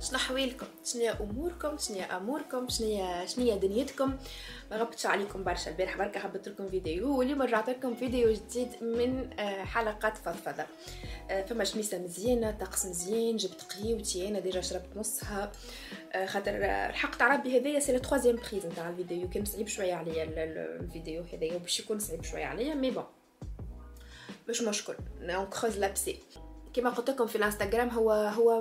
شنو احوالكم شنو أموركم؟ شنو أموركم؟ شنو شنو دنيتكم؟ ما غبتش عليكم برشا. البارح بركة حبيت لكم فيديو واليوم رجعت لكم فيديو جديد من آه، حلقات فضفضة. آه، فما شميسة مزيانة طقس مزيان جبت قهيوتي أنا déjà شربت نصها. آه، خاطر الحق تاع ربي هذايا c'est la reprise نتاع الفيديو. كان صعيب شوية عليا الفيديو هذايا وباش يكون صعيب شوية عليا mais bon مش مشكل. اون كروز لابسي كما قلت لكم في الانستغرام هو هو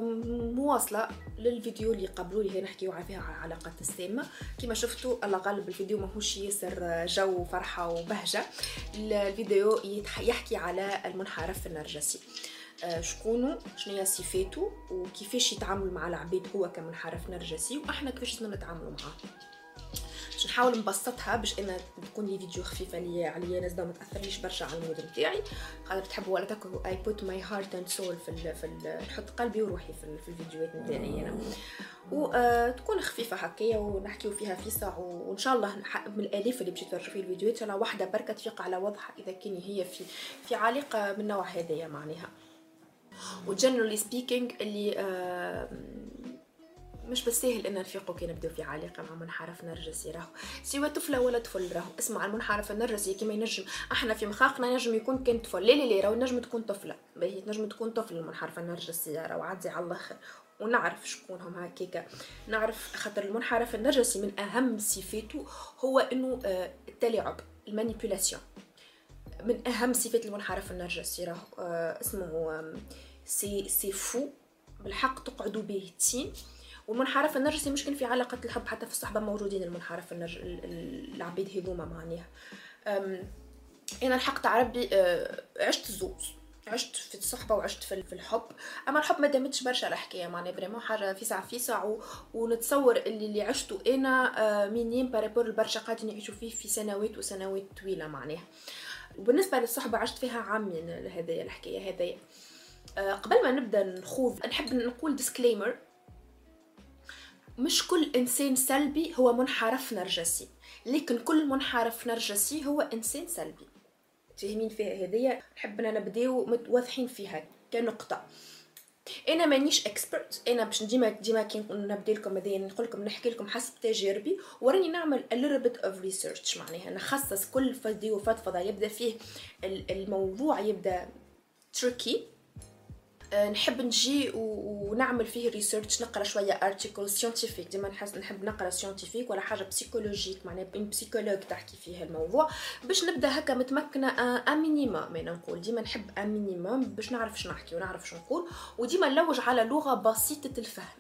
مواصلة للفيديو اللي قبلوا لي نحكيو فيها على العلاقات السامه كما شفتوا الله غالب الفيديو ماهوش ياسر جو وفرحة وبهجة. الفيديو يحكي على المنحرف النرجسي. آه، شكونه شنو هي صفاته؟ وكيفاش يتعامل مع العباد هو كمنحرف نرجسي؟ وأحنا كيفاش نتعاملوا معاه؟ باش نحاول نبسطها باش أنا تكون لي فيديو خفيفه لي عليا ناس ما تأثرليش برشا على ال mood نتاعي خاطر تحبوا ولا تكرهوا I put my heart and soul في في نحط قلبي وروحي في, في الفيديوهات نتاعي أنا. وتكون آه خفيفة هكايا ونحكيو فيها في ساعه وإن شاء الله من الآلاف اللي باش يتفرجوا في الفيديوهات إن شاء الله واحدة بركة تفيق على وضعها إذا كان هي في في علاقه من نوع هذايا معناها. و generally speaking اللي آه مش بالسهل ان نفيقوا كي نبداو في علاقه مع منحرف نرجسي راهو سواء طفله ولا طفل راهو اسمع المنحرف النرجسي كيما ينجم. أحنا في مخاخنا ينجم يكون كان طفل. لا لا لا راهو نجم تكون طفلة. باهي تنجم تكون طفل المنحرف النرجسي راهو عادي على الآخر. ونعرف شكونهم هكاكا نعرف خاطر المنحرف النرجسي من أهم صفاته هو إنه آه، التلاعب ال manipulation. من أهم صفات المنحرف النرجسي راهو آه، اسمه c'est c'est fou. بالحق تقعدوا باهتين. والمنحرف النرجسي مش كان في علاقة الحب حتى في الصحبة موجودين المنحرف النرج العبيد هذوما معناها. أنا الحق تاع ربي أه، عشت زوز عشت في الصحبة وعشت في الحب. أما الحب ما دامتش برشا الحكاية معناها vraiment حاجة في ساعة في ساعة ونتصور اللي اللي عشته أنا أه، minime par rapport البرشا قاعدين يعيشوا فيه في سنوات وسنوات طويلة معناها. وبالنسبة للصحبة عشت فيها عامين هذايا الحكاية هذايا. أه، قبل ما نبدأ نخوض نحب نقول disclaimer مش كل إنسان سلبي هو منحرف نرجسي لكن كل منحرف نرجسي هو إنسان سلبي. فاهمين فيها نحب أنا نبداو متواضحين فيها كنقطة. أنا مانيش expert أنا باش ديما ديما كي نبدا لكم هذيا نقول لكم نحكي لكم حسب تجاربي وراني نعمل a lot of research معناها. نخصص كل فيديو فضفضه يبدأ فيه الموضوع يبدأ تركي نحب نجي ونعمل فيه research نقرأ شوية articles scientifiques ديما نحس نحب نقرأ scientifique ولا حاجة psychologique معناها بين psychologues تحكي فيه الموضوع. باش نبدأ هكا متمكنة un minimum أنا نقول. ديما نحب un minimum باش نعرف شنو نحكي ونعرف شنو نقول. وديما نلوج على لغة بسيطة الفهم.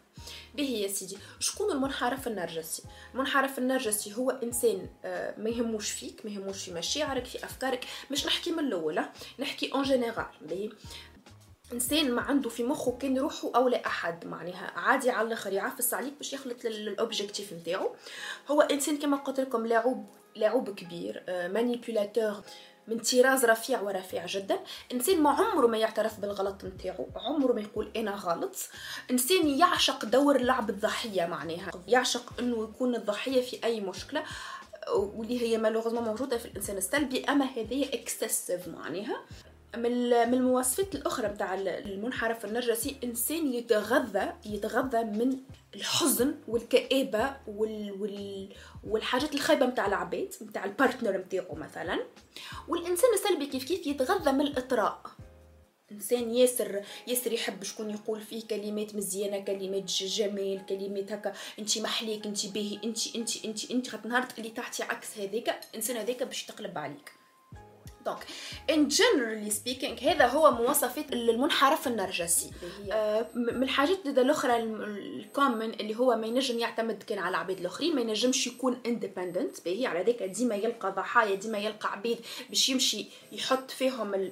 باهي يا سيدي شكون المنحرف النرجسي؟ المنحرف النرجسي هو إنسان آه، ما يهموش فيك ما يهموش في مشاعرك في أفكارك. مش نحكي من الأول نحكي en général إنسان ما عنده في مخه كان روحه أو لا أحد معناها عادي على الآخر يعفس عليك باش يخلط لل objectif نتاعو. هو إنسان كما قلت لكم لاعوب لاعوب كبير manipulateur آه، من طراز رفيع ورفيع جدا. إنسان ما عمره ما يعترف بالغلط نتاعو عمره ما يقول أنا غلط. إنسان يعشق دور لعب الضحية معناها. يعشق إنه يكون الضحية في أي مشكلة واللي هي malheureusement موجودة في الإنسان السلبي أما هذه excessive معناها. من المواصفات الأخرى بتاع المنحرف النرجسي إنسان يتغذى يتغذى من الحزن والكآبة وال وال والحاجات الخايبة متاع العباد متاع ال partner متاعو مثلا. والإنسان السلبي كيف كيف يتغذى من الإطراء. إنسان ياسر ياسر يحب شكون يقول فيه كلمات مزيانة كلمات جمال كلمات هكا أنت محليك أنت باهي انت انت انت أنت خاطر نهار اللي تحكي عكس هذاك. الانسان هذاك باش يتقلب عليك. donc and generally speaking هذا هو مواصفات المنحرف النرجسي. آه من الحاجات الأخرى ال common اللي هو ما ينجم يعتمد كان على عباد الآخرين ما ينجمش يكون independent باهي على ذاك ديما يلقى ضحايا ديما يلقى عبيد باش يمشي يحط فيهم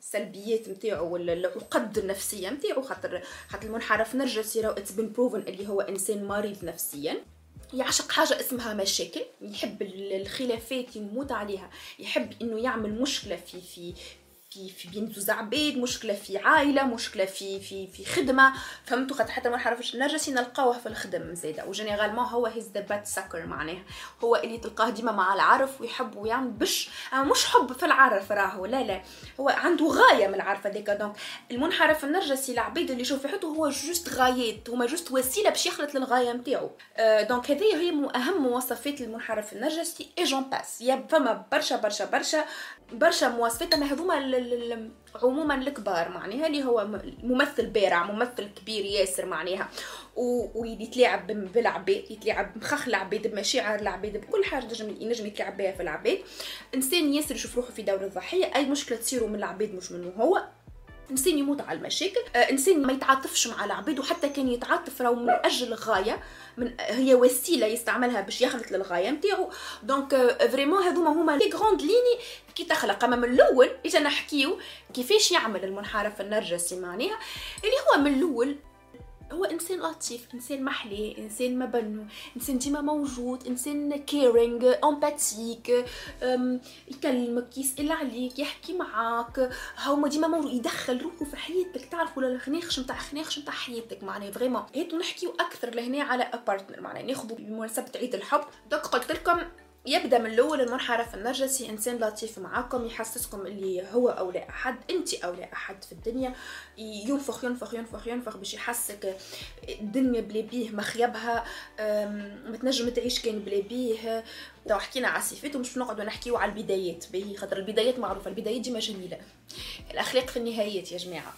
السلبيات نتاعو ولا العقد النفسية نتاعو خاطر خاطر المنحرف نرجسي راهو it's been proven اللي هو إنسان مريض نفسيا. يعشق حاجة اسمها مشاكل يحب الخلافات يموت عليها يحب إنه يعمل مشكلة في في في في بين زوز عباد مشكلة في عائلة مشكلة في في في خدمة. فهمتوا؟ خاطر حتى ما نعرفش النرجسي نلقاوه في الخدم زاده و généralement هو he's the bad sucker معناها. هو اللي تلقاه ديما مع العرف ويحب ويعمل بش مش حب في العرف راهو. لا لا. هو عنده غاية من العرف هذيك. donc المنحرف النرجسي العبيد اللي يشوف في حياته هو juste غايات هما juste وسيلة باش يخلط للغاية نتاعو donc هذه هي أهم مواصفات المنحرف النرجسي. et j'en passe يا فما برشا برشا برشا برشا مواصفات. أما هذوما عموما الكبار معناها اللي هو ممثل بارع ممثل كبير ياسر معناها. ويتلاعب بالعباد يتلاعب بمخخ العباد بمشاعر العباد بكل حاجة نجم ينجم يتلاعب بها في العباد. إنسان ياسر يشوف روحه في دور الضحية أي مشكلة تصير من العباد مش منه هو. إنسان يموت على المشاكل آه إنسان ما يتعاطفش مع العباد وحتى كان يتعاطف راهو من أجل غايه من هي وسيلة يستعملها باش يخلط للغاية نتاعو. donc vraiment هذوما هما les grandes lignes كي تخلق. أما من الأول اجا نحكيو كيفاش يعمل المنحرف النرجسي معناها اللي هو من الأول هو إنسان لطيف إنسان محلي إنسان مبنو إنسان ديما موجود إنسان caring empathique يكلمك يسأل عليك يحكي معاك. هو ديما موجود يدخل روحه في حياتك تعرف ولا الخناخش نتاع خناخش نتاع حياتك معناها vraiment. هيا تو نحكيو أكثر لهنا على partner معناها ناخذ بمناسبه عيد الحب. donc قلت لكم يبدأ من الأول المنحرف النرجسي إنسان لطيف معاكم يحسسكم اللي هو اولى أحد انت اولى أحد في الدنيا. ينفخ ينفخ ينفخ ينفخ باش يحسسك الدنيا بلا بيه ما أخيبها ما تنجم تعيش كان بلا بيه. لو حكينا على الصفات ومش نقعدوا نحكيو على البدايات به خاطر البدايات معروفة البدايات ديما جميلة. الأخلاق في النهايات يا جماعة.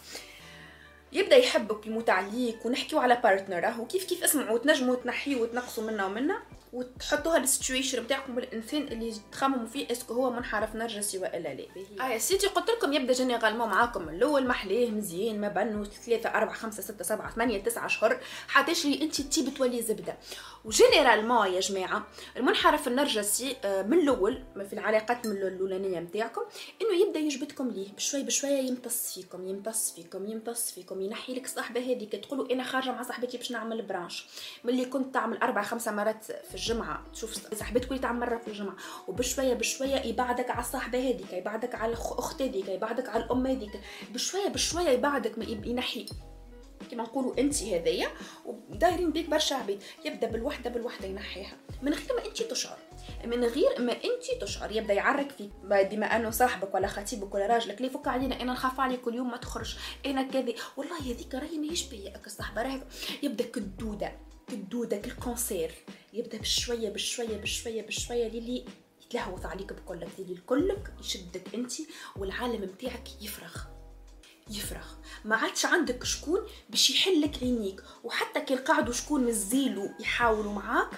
يبدأ يحبك يموت عليك ونحكيو على partner وكيف كيف أسمعوا تنجموا تنحيوا وتنقصوا منا ومنا وتحطوها ال situation بتاعكم بالانسان اللي تخمموا فيه est-ce que هو منحرف نرجسي والا لا. آه يا سيدي قلت لكم يبدأ généralement معاكم من الأول محليه مزيان ما بنو ثلاثة أربعة خمسة ستة سبعة ثمانية تسعة أشهر حتى اللي أنت تجي تولي زبدة. و généralement يا جماعة المنحرف النرجسي آه، من الأول في العلاقات من الأولانية نتاعكم إنه يبدأ يجبدكم ليه؟ بشوي بشوية يمتص فيكم يمتص فيكم يمتص فيكم ينحي لك صاحبة هذيك تقولوا أنا خارجة مع صاحبتي باش نعمل brunch. ملي كنت تعمل أربع خمسة مرات في الجمعة تشوف صاحبتك اللي تعمل مرة في الجمعة وبشوية بشوية يبعدك على الصاحبة هذيك يبعدك على الاخت هذيك يبعدك على الأم هذيك بشوية بشوية يبعدك ينحي. كما نقولوا انت هذيا ودايرين بيك برشا عبيد. يبدأ بالوحدة بالوحدة ينحيها. من غير ما انت تشعر. من غير ما انت تشعر يبدأ يعرك فيك بما انه صاحبك ولا خطيبك ولا راجلك ليه فك علينا أنا نخاف عليك كل يوم ما تخرج أنا كذا. والله هذيك راهي ماهيش بيا الصاحبه راهي. يبدأ كدودة كدودة كالكونسير. يبدأ بشوية بشوية بشوية بشوية للي يتلهوث عليك بكلك للي الكلك يشدك انت والعالم نتاعك يفرغ. يفرغ. ما عادش عندك شكون باش يحلك عينيك. وحتى كي قعدوا شكون مازالوا يحاولوا معاك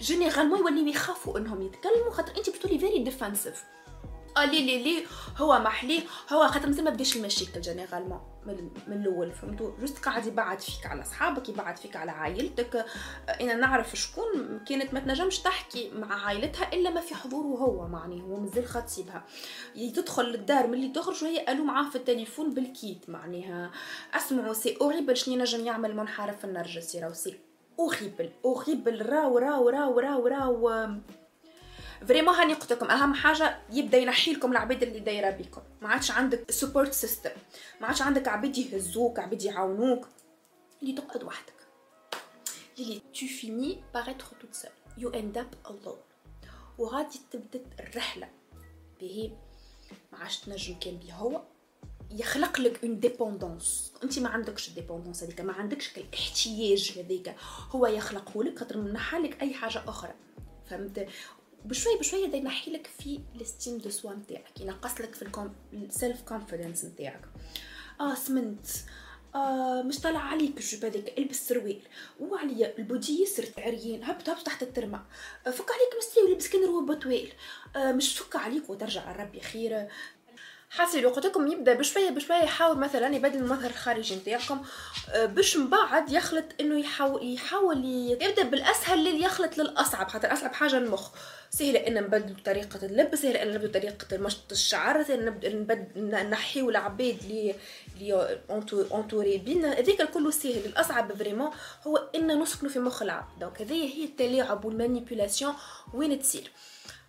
généralement يوليو يخافوا إنهم يتكلموا خاطر انت بتولي very defensive آه لي لي لي. هو محلي هو خاطر مازال ما بداش المشاكل généralement من, الأول فهمتوا؟ juste قاعد يبعد فيك على أصحابك يبعد فيك على عائلتك. أنا نعرف شكون كانت ما تنجمش تحكي مع عائلتها إلا ما في حضوره هو معني هو مازال خطيبها تدخل للدار ملي تخرج وهي قالوا معاه في التليفون بالكيت معناها أسمعوا c'est horrible شنو نجم يعمل منحرف النرجسي راهو c'est horrible horrible راو راو راو راو راو, راو vraiment هاني قلت لكم أهم حاجة يبدأ ينحي لكم العباد اللي دايرة بكم ما عادش عندك support system ما عادش عندك عباد يهزوك عباد يعاونوك. اللي تقعد وحدك. اللي tu finis par être toute seule. You end up alone. وغادي تبدأ الرحلة. به ما عادش تنجم كان بيه هو يخلق لك une dépendance أنت ما عندكش ال dépendance هذيك ما عندكش الاحتياج هذيك. هو يخلقه لك خاطر من لك أي حاجة أخرى. فهمت؟ بشوي بشوي يبدا ينحي لك في ال estime de soi نتاعك ينقص لك في ال self confidence نتاعك. آه سمنت. آه مش طالع عليك ال jupe هذاك البس سروال. وعليا البودي يسر عريان هبط هبط تحت الترمى آه فك عليك مستري ولبس كان روبا طويل. آه مش فك عليك وترجع ربي خير. حاسي لو قلت لكم يبدأ بشوية بشوية يحاول مثلا يبدل المظهر الخارجي نتاعكم آه، باش من بعد يخلط إنه يحاول يحاول يبدأ بالأسهل اللي يخلط للأصعب خاطر أصعب حاجة المخ. سهل إن نبدلوا طريقة اللبس سهل إن نبدلوا طريقة مشط الشعر سهل نبدل نحيو العباد لي لي اونتوري بينا. هذيك الكل سهل. الأصعب فريمون هو إن نسكنوا في مخ العبد دونك هذه هي التلاعب والمانيبيولاسيون وين تصير؟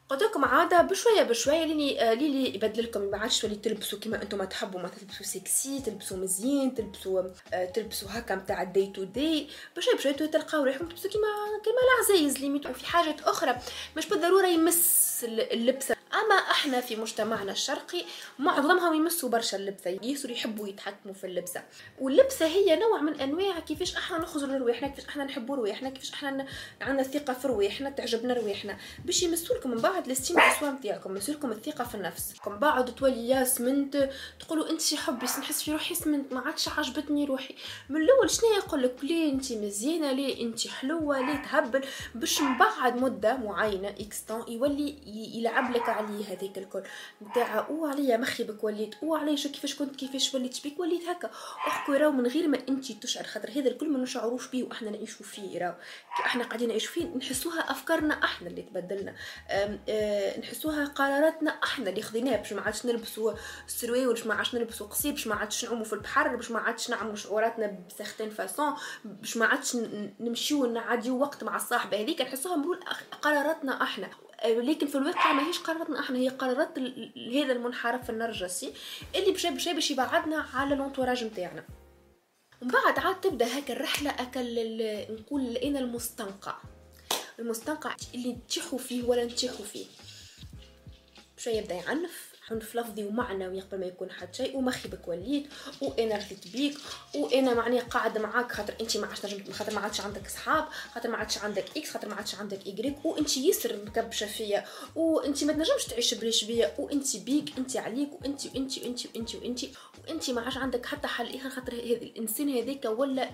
قلت لكم عادة بشوية بشوية ليني آه ليلي يبدل لكم ما عادش تولي تلبسوا كيما أنتم تحبوا ما تلبسوا سكسي تلبسوا مزيان تلبسوا آه تلبسوا هكا نتاع الدي تو دي بشوية بشوية تلقاو روحكم تلبسوا كيما كيما العزايز ليميت في حاجات أخرى مش بالضرورة يمس اللبسة أما إحنا في مجتمعنا الشرقي معظمهم يمسوا برشا اللبسة ياسر يحبوا يتحكموا في اللبسة. واللبسة هي نوع من أنواع كيفاش إحنا نخرجوا لرواحنا كيفاش إحنا نحبوا رواحنا كيفاش إحنا عندنا ثقه في رواحنا تعجبنا رواحنا. باش يمسوا لكم من بعد ال estime soi نتاعكم يمسوا لكم الثقة في النفس. من بعد تولي يا سمنت تقولوا أنت حبي نحس في روحي سمنت ما عادش عجبتني روحي. من الأول شنو يقول لك؟ ليه أنت مزيانة؟ ليه أنت حلوة؟ ليه تهبل؟ باش من بعد مدة معينة X يولي يلعب لك عليه هذيك الكل. نتاع أو عليا مخي بك وليت أو عليا شو كيفاش كنت كيفاش وليت بيك وليت هكا. احكو راهو من غير ما انت تشعر خاطر هذا الكل ما نشعروش بيه وإحنا نعيشوا فيه راهو. إحنا قاعدين نعيشوا فيه نحسوها أفكارنا إحنا اللي تبدلنا. أه نحسوها قراراتنا إحنا اللي خذيناها باش ما عادش نلبسوا سروي باش ما عادش نلبسوا قصير باش ما عادش نعوموا في البحر باش ما عادش نعملوا شعوراتنا بسختين فاسون باش ما عادش نمشيو نعديو وقت مع الصاحبه هذيك. نحسوها مرول قراراتنا إحنا. لكن في الواقع ماهيش قراراتنا إحنا هي قرارات هذا المنحرف النرجسي اللي بشي بشي باش يبعدنا على الانتوراج نتاعنا. ومن بعد عاد تبدأ هكا الرحلة اكل نقول أنا المستنقع. المستنقع اللي نتيحوا فيه ولا نتيحوا فيه. بشويه يبدأ يعنف. عنف لفظي ومعنوي قبل ما يكون حد شيء ومخي بك وليت وأنا رثيت بيك وإنا معني قاعدة معاك خاطر انت ما عادش نجم خاطر ما عادش عندك صحاب خاطر ما عادش عندك إكس خاطر ما عادش عندك ايغريك وانت يسر مكبشه فيا وانت ما تنجمش تعيش بليش بيا وانت بيك انت عليك وانت وانت وانت وانت وانت وانت ما عادش عندك حتى حل اخر خاطر هذا الإنسان هذاك ولا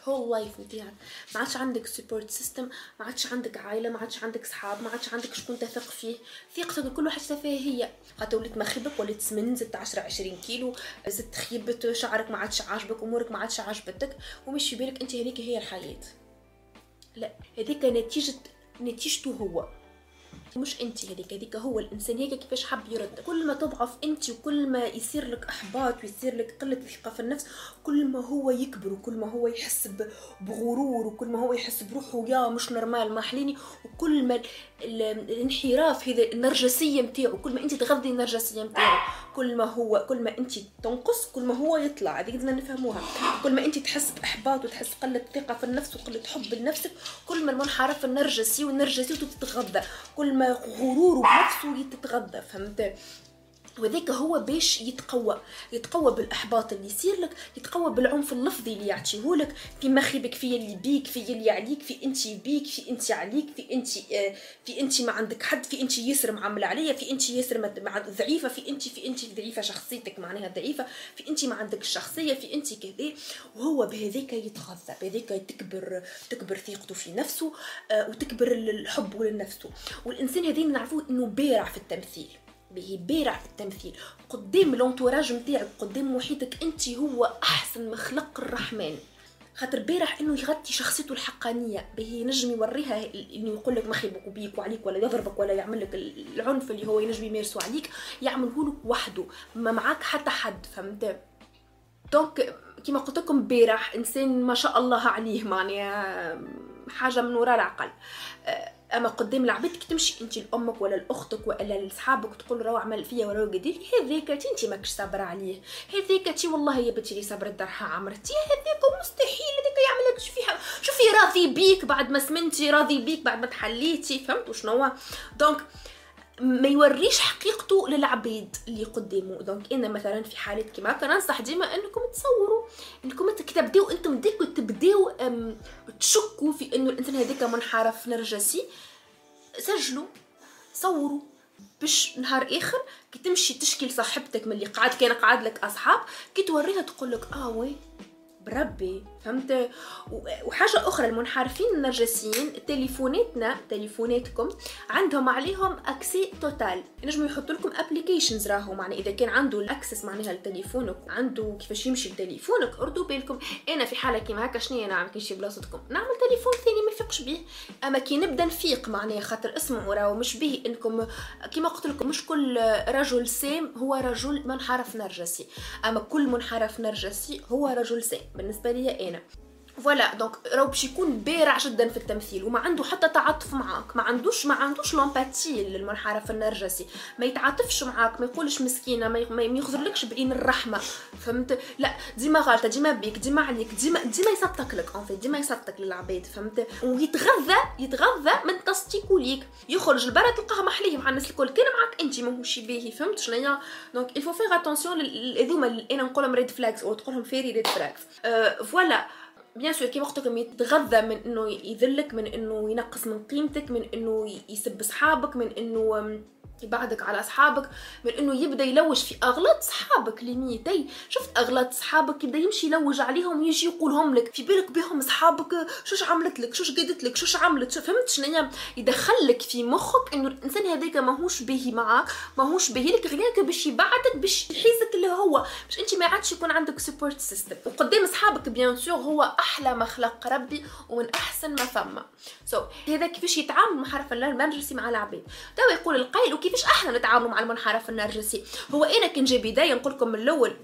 الهول لايف نتاعك ما عادش عندك سبورت سيستم ما عادش عندك عائلة ما عادش عندك صحاب ما عادش عندك شكون تثق فيه. ثقتك كل واحد هي. خاطر وليت مخيبك وليت سمن زدت 10 20 كيلو زدت خيبت شعرك ما عادش عاجبك أمورك ما عادش عاجبتك ومش في بالك أنت هذيك هي الحياة. لا هذيك نتيجة نتيجته هو. مش انت هذيك هذيك هو الإنسان هيك كيفاش حب يرد. كل ما تضعف انت وكل ما يصير لك إحباط ويصير لك قلة ثقه في النفس كل ما هو يكبر وكل ما هو يحس بغرور وكل ما هو يحس بروحه يا مش نورمال ما حليني. وكل ما الانحراف هذا النرجسية نتاعو كل ما انت تغذي النرجسية نتاعو كل ما هو كل ما انت تنقص كل ما هو يطلع. هذيك بدنا نفهموها. كل ما انت تحس بإحباط وتحس قلة ثقة في النفس وقلة حب لنفسك كل ما المنحرف النرجسي والنرجسي تتغذى كل ما غروره بنفسه يتتغذى فهمت؟ وذاك هو باش يتقوى يتقوى بالإحباط اللي يصير لك يتقوى بالعنف اللفظي اللي يعطيه لك في مخيبك في اللي بيك في اللي عليك في انت بيك في انت عليك في انت آه في انت ما عندك حد في انت ياسر معامله عليا في انت ياسر ضعيفة في انت في انت ضعيفة شخصيتك معناها ضعيفة في انت ما عندك الشخصية في انت كذا وهو بهذاك يتغذى بهذاك تكبر تكبر ثقته في نفسه آه وتكبر الحب لنفسه. والإنسان هذين نعرفوه إنه بارع في التمثيل. به بارع في التمثيل. قدام لونتوراج نتاعك قدام محيطك أنت هو أحسن مخلق الرحمن. خاطر بارح إنه يغطي شخصيته الحقانية به نجم يوريها إنه يقول لك ما خيبك وبيك وعليك ولا يضربك ولا يعمل لك العنف اللي هو ينجم يمارسه عليك يعمله لك وحده ما معاك حتى حد فهمت؟ دونك كيما قلت لكم إنسان ما شاء الله عليه معناها حاجة من وراء العقل. أما قدام العباد كي تمشي أنت لأمك ولا لأختك ولا لصحابك تقول راهو عمل فيا ولا قدير. هذاك انت ماكش صابرة عليه. هذاك تي والله يا بنتي اللي صبرت درها عمرتي. هذاك مستحيل هذاك يعمل شوفي شوفي راضي بيك بعد ما سمنتي راضي بيك بعد ما تحليتي فهمتوا شنو donc ما يوريش حقيقته للعبيد اللي قدامه. donc أنا مثلا في حالات كيما هكا ننصح ديما أنكم تصوروا أنكم تبداو أنتم dès que تبداو تشكوا في إنه الانسان هذاك منحرف نرجسي. سجلوا صوروا باش نهار آخر كي تمشي تشكي لصاحبتك من اللي قعد كان قعد لك أصحاب كي توريها تقول لك آه oui. بربي فهمت وحاجة أخرى المنحرفين النرجسيين تليفوناتنا تليفوناتكم عندهم عليهم accès total ينجموا يحطوا لكم applications راهو. معنى إذا كان عنده ال access معناها لتليفونك عنده كيفاش يمشي بتليفونك ردوا بالكم. أنا في حالة كيما هكا شنو نعمل كي نمشي بلاصتكم. نعمل تليفون ثاني ما يفيقش به. أما كي نبدأ نفيق معناها خاطر اسمعوا راهو مش به إنكم كيما قلت لكم مش كل رجل سام هو رجل منحرف نرجسي. أما كل منحرف نرجسي هو رجل سام. بالنسبة لي أنا. voilà donc راهو باش يكون بارع جدا في التمثيل وما عنده حتى تعاطف معاك. ما عندوش ما عندوش l'empathie للمنحرف النرجسي. ما يتعاطفش معاك ما يقولش مسكينة ما يخزرلكش بعين الرحمة. فهمت؟ لا ديما غالطه ديما بيك ديما عليك ديما ديما يسطك لك ان ديما يسطك للعباد فهمت؟ ويتغذى يتغذى من تصتيكوليك يخرج البرا تلقاه محليه مع الناس الكل. كان معاك أنت ماهوش باهي فهمت شنيا donc il faut faire attention هذوما أنا نقولهم red flags أو تقولهم very red flags voilà bien sûr كيما لكم يتغذى من إنه يذلك من إنه ينقص من قيمتك من إنه يسب أصحابك من إنه يبعدك على أصحابك من إنه يبدأ يلوج في أغلاط صحابك ليميتي شفت أغلاط صحابك يبدأ يمشي يلوج عليهم ويجي يقولهم لك في بالك بهم صحابك شوش عملت لك؟ شوش قدت لك؟ شوش عملت؟ فهمت شنو يدخلك في مخك إنه الإنسان هذاك ماهوش باهي معاك ماهوش باهي لك غير باش يبعدك باش يحيزك اللي هو. باش أنت ما عادش يكون عندك support system وقدام صحابك bien sûr هو أحلى ما خلق ربي ومن أحسن ما ثم. so, هذا كيفاش يتعامل مع المنحرف النرجسي مع العباد. تو يقول القائل وكيف كيفاش إحنا نتعاملوا مع المنحرف النرجسي؟ هو أنا كان جاي بدايه نقول لكم من الأول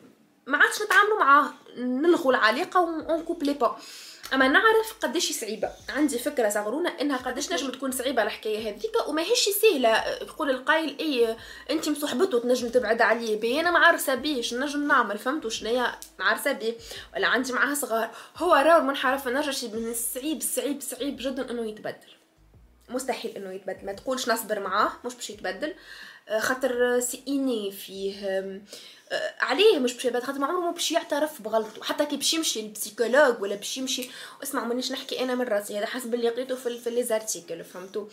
ما عادش نتعاملوا معاه نلغوا العلاقة و on coupe les ponts أما نعرف قداش صعيبة. عندي فكرة سورتو إنها قداش نجم تكون صعيبة الحكاية هذيك وما هيش سهلة. يقول القايل إي أنت مصحبته تنجم تبعد عليه. به أنا معرسه بيش نجم نعمل فهمتوا شنيا؟ معرسه بيه. ولا عندي معاها صغار. هو راهو المنحرف النرجسي من الصعيب صعيب صعيب جدا إنه يتبدل. مستحيل إنه يتبدل. ما تقولش نصبر معاه مش باش يتبدل. آه، خاطر سئيني فيه آه، عليه مش باش يتبدل خاطر ما عمره باش يعترف بغلطه. حتى كي باش يمشي لل psychologue ولا باش يمشي اسمع مانيش نحكي أنا من راسي. هذا حسب اللي لقيته في, في les articles فهمتوا؟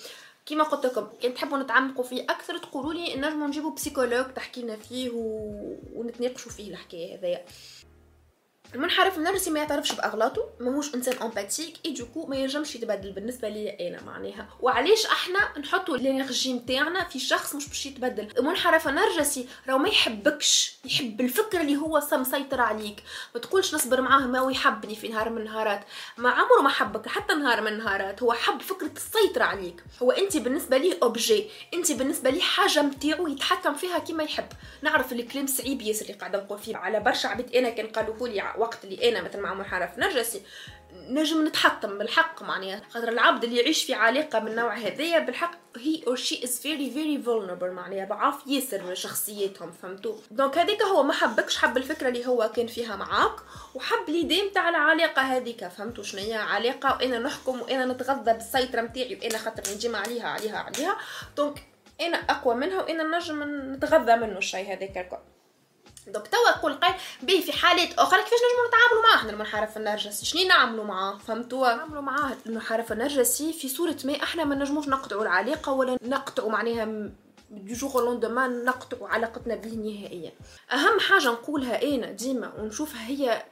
كيما قلت لكم كان تحبوا نتعمقوا فيه أكثر تقولوا لي نجموا نجيبوا psychologue تحكي لنا فيه و... ونتناقشوا فيه الحكاية هذايا. المنحرف النرجسي ما يعترفش بأغلاطه ماهوش إنسان empathique et du coup ما ينجمش يتبدل بالنسبة لي أنا معناها. وعلاش أحنا نحطوا ال energy نتاعنا في شخص مش باش يتبدل المنحرف النرجسي راه ما يحبكش يحب الفكرة اللي هو مسيطر عليك. ما تقولش نصبر معاه ما يحبني في نهار من النهارات. ما عمره ما حبك حتى نهار من النهارات. هو حب فكرة السيطرة عليك. هو أنت بالنسبة ليه objet أنت بالنسبة ليه حاجة نتاعو يتحكم فيها كيما يحب. نعرف الكلام صعيب ياسر اللي قاعدة نقول فيه على برشا عباد أنا كان قالوه لي وقت اللي أنا مثلا مع منحرف نرجسي نجم نتحطم بالحق معناها. خاطر العبد اللي يعيش في علاقة من النوع هذايا بالحق he or she is very very vulnerable معناها ضعاف ياسر شخصيتهم فهمتوا donc هذيك هو ما حبكش حب الفكرة اللي هو كان فيها معاك وحب لي تاع العلاقة هذيك فهمتوا شنو هي؟ علاقة وأنا نحكم وأنا نتغذى بالسيطرة نتاعي وأنا خاطر نجي عليها عليها عليها. donc أنا أقوى منها وأنا نجم نتغذى منه الشيء هذاك الكل. donc توا يقول قايل به في حالات أخرى كيفاش نجمو نتعاملوا معاه؟ المنحرف النرجسي شنو نعملوا معاه؟ فهمتوا نعملوا معاه المنحرف النرجسي في صورة ما إحنا ما نجموش نقطعوا العلاقة ولا نقطعوا معناها du jour au lendemain نقطعوا علاقتنا به نهائيا. أهم حاجة نقولها أنا ديما ونشوفها هي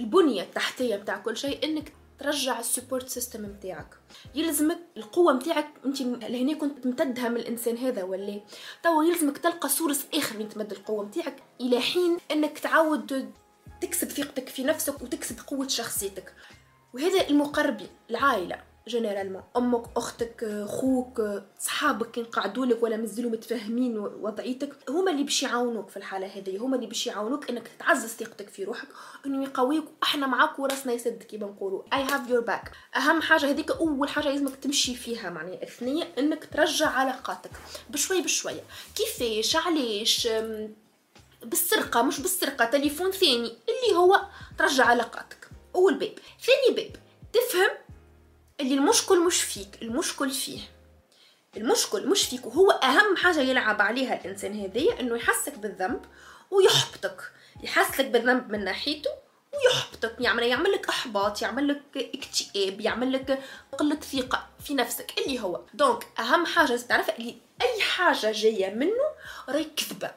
البنية التحتية بتاع كل شيء إنك ترجع ال support system نتاعك يلزمك القوة نتاعك انت لهنا كنت ممتدها من الإنسان هذا ولا؟ توا يلزمك تلقى source آخر من تمد القوة نتاعك إلى حين إنك تعاود تكسب ثقتك في نفسك وتكسب قوة شخصيتك. وهذا المقربين العائلة généralement. أمك أختك خوك صحابك كان قعدوا لك ولا مازالوا متفاهمين وضعيتك هما اللي باش يعاونوك في الحالة هذه هما اللي باش يعاونوك إنك تعزز ثقتك في روحك إنه يقويك إحنا معاك وراسنا يسد كيما نقولوا I have your back أهم حاجة هذيك أول حاجة لازمك تمشي فيها معناها. الثانية إنك ترجع علاقاتك. بشوي بشويه كيفاش؟ علاش؟ بالسرقة مش بالسرقة تليفون ثاني اللي هو ترجع علاقاتك. أول باب. ثاني باب. تفهم اللي المشكل مش فيك المشكل فيه. المشكل مش فيك وهو أهم حاجة يلعب عليها الإنسان هذيا إنه يحسك بالذنب ويحبطك. يحسك بالذنب من ناحيته ويحبطك. يعمل يعمل لك إحباط يعمل لك اكتئاب يعمل لك قلة ثقة في نفسك. اللي هو دونك أهم حاجة تعرف اللي أي حاجة جاية منه راهي كذبة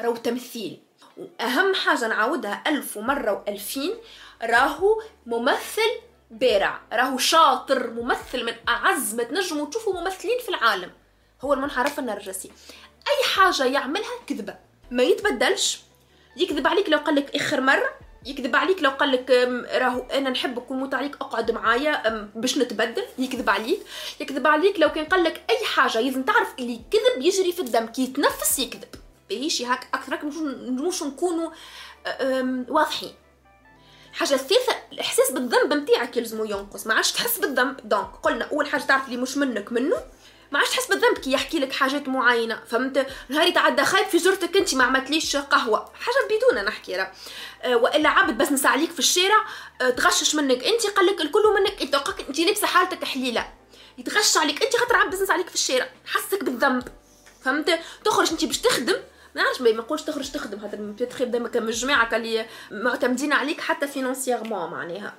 راهو تمثيل. وأهم حاجة نعاودها ألف ومرة وألفين راهو ممثل بارع راهو شاطر ممثل من أعز ما تنجموا تشوفوا ممثلين في العالم. هو المنحرف النرجسي أي حاجة يعملها كذبة. ما يتبدلش. يكذب عليك لو قال لك آخر مرة. يكذب عليك لو قال لك راهو أنا نحبك ونموت عليك أقعد معايا باش نتبدل. يكذب عليك. يكذب عليك لو كان قال لك أي حاجة لازم تعرف اللي كذب يجري في الدم كي يتنفس يكذب. باهيش هاك أكثر مش نكونوا واضحين. الحاجة الثالثه الإحساس بالذنب نتاعك يلزمو ينقص. ما عادش تحس بالذنب. donc قلنا أول حاجة تعرف اللي مش منك منه. ما عادش تحس بالذنب كي يحكي لك حاجات معينة. فهمت؟ نهار يتعدى خايب في جرتك أنت ما عملتليش قهوة. حاجة بدون نحكي راه وإلا عبد بزنس عليك في الشارع. أه تغشش منك أنت قال لك الكل منك انت أنت لابسة حالتك حليلة. يتغشش عليك أنت خاطر عبد بزنس عليك في الشارع. حسك بالذنب. فهمت؟ تخرج أنت باش تخدم. ما نعرفش ما نقولش تخرج تخدم. خاطر peut-être يبداو كم الجماعة اللي معتمدين عليك حتى financièrement معناها.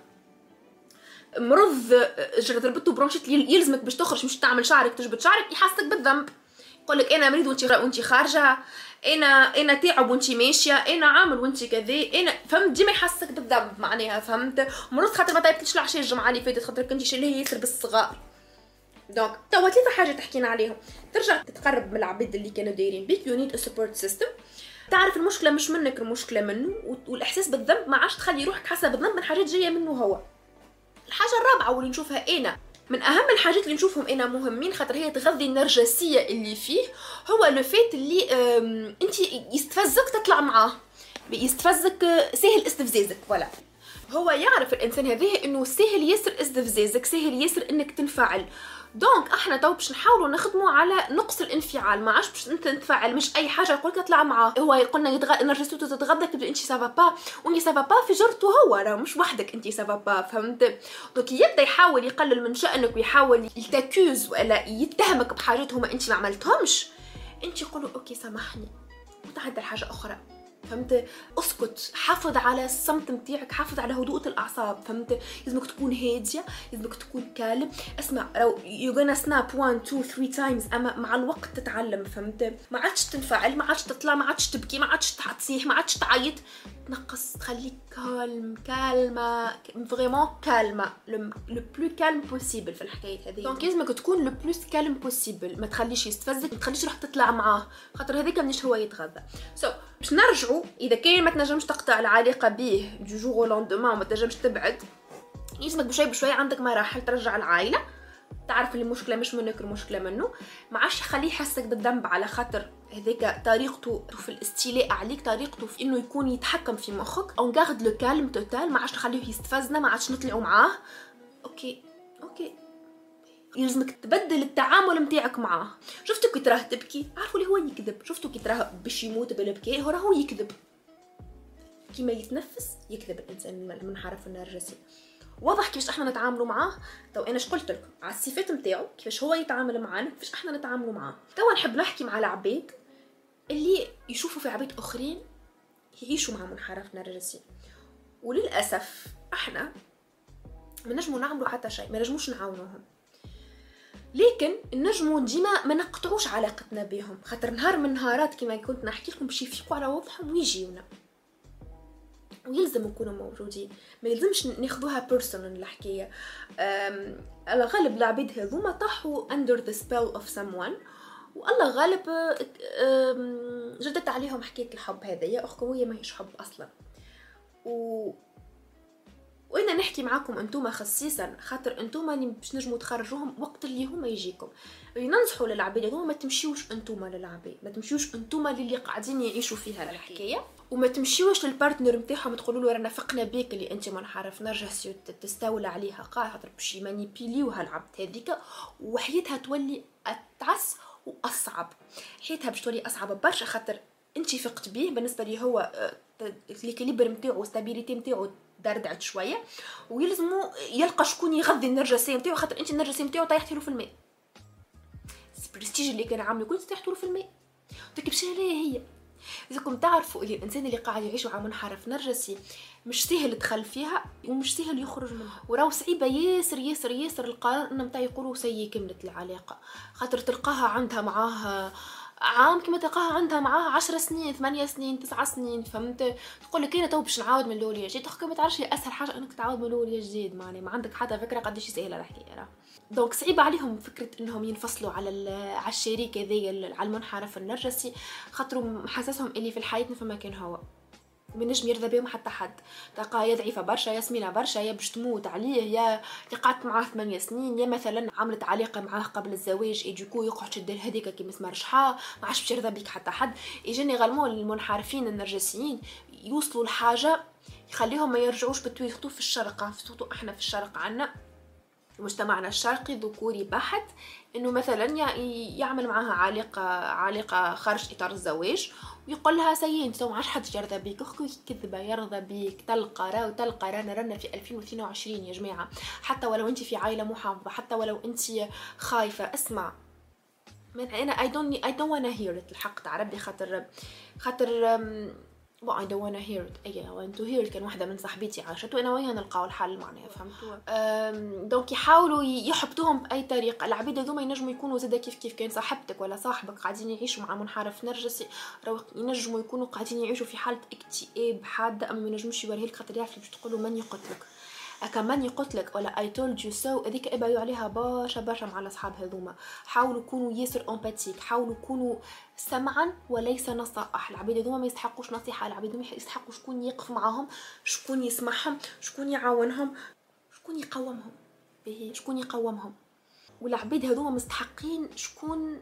مرض ربطو bronchite يلزمك باش تخرج مش تعمل شعرك تجبد شعرك يحسك بالذنب. يقول لك أنا مريض وانت وانت خارجة. أنا أنا تعب وانت ماشية. أنا عامل وانت كذا. أنا فهمت؟ ديما يحسك بالذنب معناها فهمت؟ مرض خاطر ما طيبتش العشاء الجمعة اللي فاتت خاطر كنتي شايلة ياسر بالصغار donc توا ثلاثة حاجات تحكينا عليهم. ترجع تتقرب من العباد اللي كانوا دايرين بيك. you need support system تعرف المشكلة مش منك المشكلة منه والإحساس بالذنب ما عادش تخلي روحك حاسة بالذنب من حاجات جاية منه هو. الحاجة الرابعة واللي نشوفها أنا من أهم الحاجات اللي نشوفهم أنا مهمين خاطر هي تغذي النرجسية اللي فيه هو le fait اللي أنت يستفزك تطلع معاه. يستفزك سهل استفزازك ولا هو يعرف الإنسان هذا إنه سهل ياسر استفزازك سهل ياسر إنك تنفعل. donc إحنا تو باش نحاولوا نخدموا على نقص الانفعال. ما عادش باش انت تنفعل مش أي حاجة يقول لك اطلع معاه. هو يقولنا يتغ... نرجسيتو تتغذى تبدا انت ça va pas وانت ça va pas في جرته هو راه مش وحدك انت سافا با فهمت؟ donc يبدأ يحاول يقلل من شأنك ويحاول ي t'accuse ولا يتهمك بحاجات هما انت ما عملتهمش. انت قولوا OK سامحني. وتعدل حاجة أخرى. فهمت؟ اسكت حافظ على الصمت نتاعك حافظ على هدوء الأعصاب فهمت؟ لازمك تكون هادية لازمك تكون calme اسمع لو you gonna snap 1 2 3 times أما مع الوقت تتعلم فهمت؟ ما عادش تنفعل ما عادش تطلع ما عادش تبكي ما عادش تصيح ما عادش تعيط. تنقص تخليك calme calme vraiment calme le plus calme possible في الحكاية هذه. donc لازمك تكون le plus calme possible ما تخليش يستفزك ما تخليش روح تطلع معاه. خاطر هذاك منيش هو يتغذى. so so, باش نرجعوا إذا كان ما تنجمش تقطع العلاقة به du jour au lendemain وما تنجمش تبعد لازمك بشوي بشوي عندك مراحل ترجع العائلة. تعرف اللي المشكلة مش منك المشكلة منه. ما عادش يخليه يحسك بالذنب على خاطر هذاك طريقته في الاستيلاء عليك طريقته في إنه يكون يتحكم في مخك. on garde le calme total ما عادش نخليه يستفزنا ما عادش نطلعوا معاه. OK. يلزمك تبدل التعامل نتاعك معاه. شفتو كي تراه تبكي؟ عارفوا اللي هو يكذب. شفتو كي تراه باش يموت بالبكاء هو راهو يكذب. كيما يتنفس يكذب الإنسان المنحرف النرجسي واضح كيفاش إحنا نتعاملوا معاه؟ تو أنا اش قلت لكم على الصفات نتاعو كيفاش هو يتعامل معانا كيفاش إحنا نتعاملوا معاه. تو نحب نحكي مع العباد اللي يشوفوا في عباد أخرين يعيشوا مع منحرف نرجسي وللأسف إحنا ما نجموا نعملوا حتى شيء ما نجموش نعاونوهم. لكن نجموا ديما ما نقطعوش علاقتنا بهم. خاطر نهار من نهارات كما كنت نحكي لكم باش يفيقوا على وضعهم ويجيونا. ويلزم يكونوا موجودين. ما يلزمش ناخذوها بيرسونال الحكاية. على غالب العبيد هذوما طاحوا under the spell of someone. والله غالب جدت عليهم حكاية الحب هذايا اخويا ما هيش حب أصلا. و وأنا نحكي معاكم أنتوما خصيصا خاطر أنتوما باش نجموا تخرجوهم وقت اللي هما يجيكم. ننصحوا للعباد هذوما ما تمشيوش أنتوما للعباد ما تمشيوش أنتوما للي قاعدين يعيشوا فيها الحكاية. وما تمشيوش للبارتنر نتاعهم تقولوا له رانا فقنا بيك اللي أنت ما نعرف نرجع تستولى عليها خاطر باش يمانيبيليوها العبد هذيك. وحياتها تولي أتعس وأصعب. حياتها باش تولي أصعب برشا خاطر انت فقت بيه بالنسبة لي هو l'équilibre نتاعو stabilité نتاعو دردعت شوية ويلزمو يلقى شكون يغذي النرجسية نتاعو خاطر انت النرجسية نتاعو طيحتي له في الماء. البرستيج اللي كان عامله كنت طيحتي له في الماء. قلت لك هي. إذاكم تعرفوا اللي الإنسان اللي قاعد يعيش مع منحرف نرجسي مش سهل يدخل فيها ومش سهل يخرج منها. وراو صعيبة ياسر ياسر ياسر القرار إنهم تا يقولوا c'est كملت العلاقة. خاطر تلقاها عندها معاه عام كما تلقاها عندها معاه عشر سنين ثمانية سنين تسعة سنين فهمت؟ تقول لك أنا تو باش نعاود من الأول يا جديد. تحكي ما تعرفش أسهل حاجة إنك تعاود من الأول يا جديد معني ما عندك حتى فكرة قديش سهله الحكاية donc صعيبة عليهم فكرة إنهم ينفصلوا على على الشريك هذايا على المنحرف النرجسي خاطروا محسسهم اللي في الحياة فما كان هو. ما يرضى بهم حتى حد. تلقاه يا ضعيفه برشا يا سمينه برشا يا باش تموت عليه يا قعدت معاه ثمانية سنين يا مثلا عملت علاقة معاه قبل الزواج et du coup يقعد شد هذيك كي مسمار جحا ما عادش باش يرضى بيك حتى حد. généralement المنحرفين النرجسيين يوصلوا لحاجة يخليهم ما يرجعوش بالتوي في الشرق surtout إحنا في الشرق عنا مجتمعنا الشرقي ذكوري بحت إنه مثلا يعمل معها علاقه علاقه خارج إطار الزواج ويقول لها c'est انت ما عادش حد يرضى بيك أخوك كذبة يرضى بيك تلقى را وتلقى رانا رانا في 2022 يا جماعة حتى ولو أنت في عائلة محافظة حتى ولو أنت خايفة اسمع. من أنا اي دونت اي دونت وأنا هير الحق تاع ربي خاطر خاطر بو اي دونت وأنا هير اي وان تو هير كان واحدة من صاحبتي عاشت وأنا وياها نلقاو الحل معناها فهمتوا دونك يحاولوا يحبطوهم بأي طريقة. العبيد هذوما ينجموا يكونوا زاده كيف كيف كان صاحبتك ولا صاحبك قاعدين يعيشوا مع منحرف نرجسي راهو ينجموا يكونوا قاعدين يعيشوا في حالة اكتئاب حادة أما ما ينجموش يوريه لك خاطر يعرف باش تقولوا من يقتلك. كمان يقتلك ولا I told you so هذيك ابعدوا عليها برشا برشا مع الاصحاب هذوما. حاولوا كونوا ياسر empathique حاولوا كونوا سمعا وليس نصائح العبيد هذوما ما يستحقوش نصيحة العبيد هذوما يستحقوا شكون يقف معاهم شكون يسمعهم شكون يعاونهم شكون يقومهم به شكون يقومهم والعبيد هذوما مستحقين شكون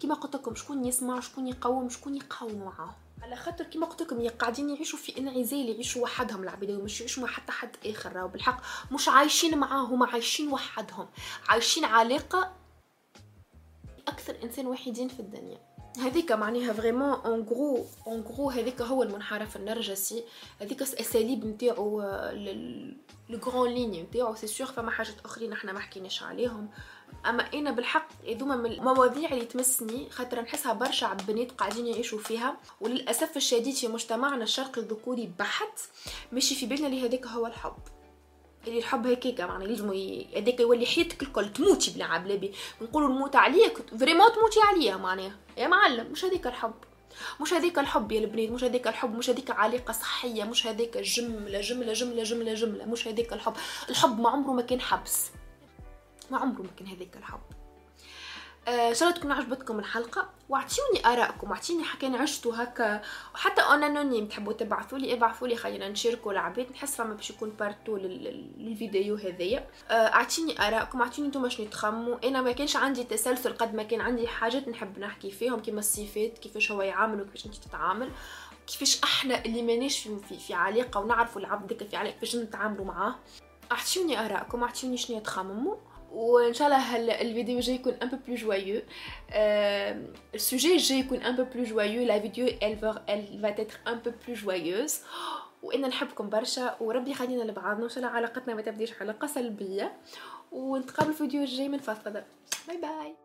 كما قلت لكم شكون يسمع شكون يقوم شكون يقاوم معاهم. على خاطر كيما قلت لكم قاعدين يعيشوا في انعزال يعيشوا وحدهم العبيد مش يعيشوا مع حتى حد آخر. راهو بالحق مش عايشين معاه هما عايشين وحدهم. عايشين علاقة أكثر إنسان وحيدين في الدنيا. هذيك معناها vraiment en gros en gros هذيك هو المنحرف النرجسي. هذيك الأساليب نتاعو les grandes lignes نتاعو. c'est sûr فما حاجات أخرين إحنا ما حكيناش عليهم. أما أنا بالحق هذوما من المواضيع اللي تمسني خاطر نحسها برشا بنات قاعدين يعيشوا فيها. وللأسف الشديد في مجتمعنا الشرقي الذكوري بحت ماشي في بالنا اللي هذاك هو الحب. اللي الحب هكاك معناها يلزم هذاك يولي حياتك الكل تموتي بلا عبلابي نقولوا نموت عليك فريمون تموتي عليا معناها. يا معلم مش هذاك الحب. مش هذيك الحب يا البنات مش هذيك الحب مش هذيك علاقة صحية مش هذيك جملة جملة جملة جملة جملة مش هذيك الحب. الحب ما عمره ما كان حبس. ما عمره ما كان هذاك الحب آه، إن شاء الله تكون عجبتكم الحلقة واعطيوني آرائكم واعطيني كان عشتوا هكا. وحتى anonyme تحبوا تبعثوا لي ابعثوا لي خلينا نشاركوا العباد نحس فما باش يكون part two للفيديو هذايا آه، اعطيني آرائكم اعطيني نتوما شنو تخموا أنا ما كانش عندي تسلسل قد ما كان عندي حاجات نحب نحكي فيهم كيما الصفات كيفاش هو يعامل وكيفاش انت تتعامل كيفاش أحنا اللي مانيش في, في, في علاقة ونعرفوا العبد في علاقه كيفاش نتعاملوا معاه. اعطيوني آرائكم اعطيوني شنو تخمموا وان شاء الله الفيديو الجاي يكون un peu plus joyeux ال sujet الجاي يكون un peu plus joyeux la vidéo elle va elle va être un peu plus joyeuse. وأنا نحبكم برشا. وربي يخلينا لبعضنا وإن شاء الله علاقتنا ما تبديش علاقه سلبية. ونتقابل في الفيديو الجاي من فضفضة. bye bye